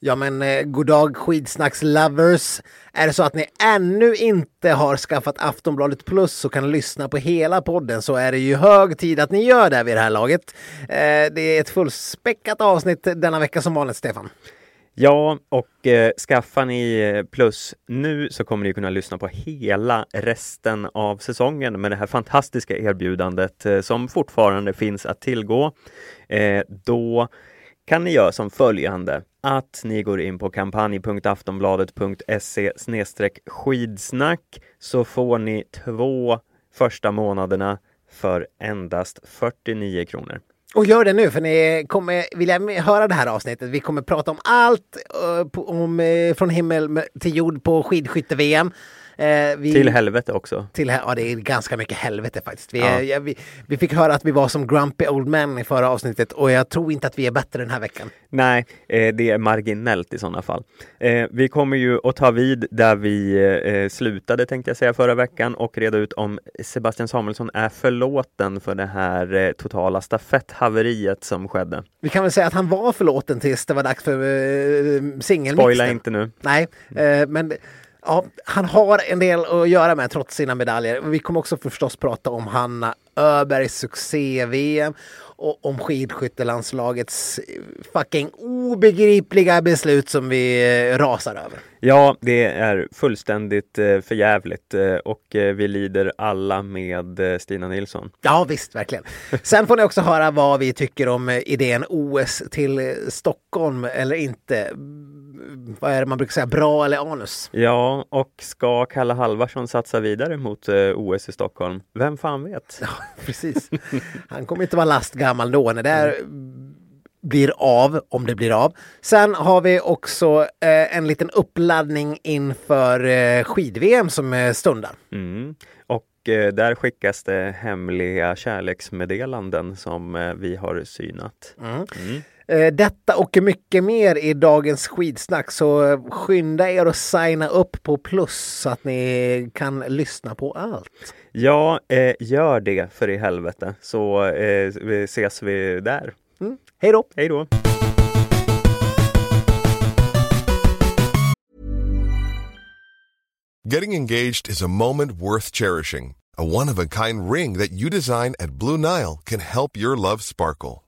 Ja men eh, goddag skidsnackslovers! Är det så att ni ännu inte har skaffat Aftonbladet Plus och kan lyssna på hela podden så är det ju hög tid att ni gör det vid det här laget. Eh, det är ett fullspäckat avsnitt denna vecka som vanligt, Stefan. Ja, och eh, skaffar ni eh, Plus nu så kommer ni kunna lyssna på hela resten av säsongen med det här fantastiska erbjudandet eh, som fortfarande finns att tillgå. Eh, då kan ni göra som följande att ni går in på kampanj.aftonbladet.se skidsnack så får ni två första månaderna för endast 49 kronor. Och gör det nu för ni kommer vilja höra det här avsnittet. Vi kommer prata om allt uh, på, om, uh, från himmel till jord på skidskytte-VM. Eh, vi, till helvete också. Till, ja, det är ganska mycket helvete faktiskt. Vi, ja. ja, vi, vi, fick höra att vi var som grumpy old men i förra avsnittet och jag tror inte att vi är bättre den här veckan. Nej, eh, det är marginellt i sådana fall. Eh, vi kommer ju att ta vid där vi slutade tänkte jag säga förra veckan och reda ut om Sebastian Samuelsson är förlåten för det här totala stafetthaveriet som skedde. Vi kan väl säga att han var förlåten tills det var dags för eh, singelmixen. Spoila inte nu. Nej, men ja, han har en del att göra med trots sina medaljer. Vi kommer också förstås prata om Hanna Öbergs succé-VM och om skidskyttelandslagets fucking obegripliga beslut som vi eh, rasar över. Ja, det är fullständigt eh, förjävligt eh, och vi lider alla med Stina Nilsson. Ja, visst, verkligen. Sen får ni också höra vad vi tycker om idén OS till Stockholm eller inte vad är det man brukar säga, bra eller anus? Ja, och ska Kalle Halvarsson satsa vidare mot eh, OS i Stockholm? Vem fan vet? Ja, precis. Han kommer inte vara lastgammal då när det är blir av, om det blir av. Sen har vi också eh, en liten uppladdning inför eh, skid-VM som eh, stundar. Mm. Och eh, där skickas det hemliga kärleksmeddelanden som eh, vi har synat. Mm. Mm. Eh, detta och mycket mer i dagens skidsnack så skynda er att signa upp på plus så att ni kan lyssna på allt. Ja, eh, gör det för i helvete så eh, ses vi där. Mm. Hej då! Hej då! Getting engaged is a moment worth cherishing. A one-of-a-kind ring that you design at Blue Nile can help your love sparkle.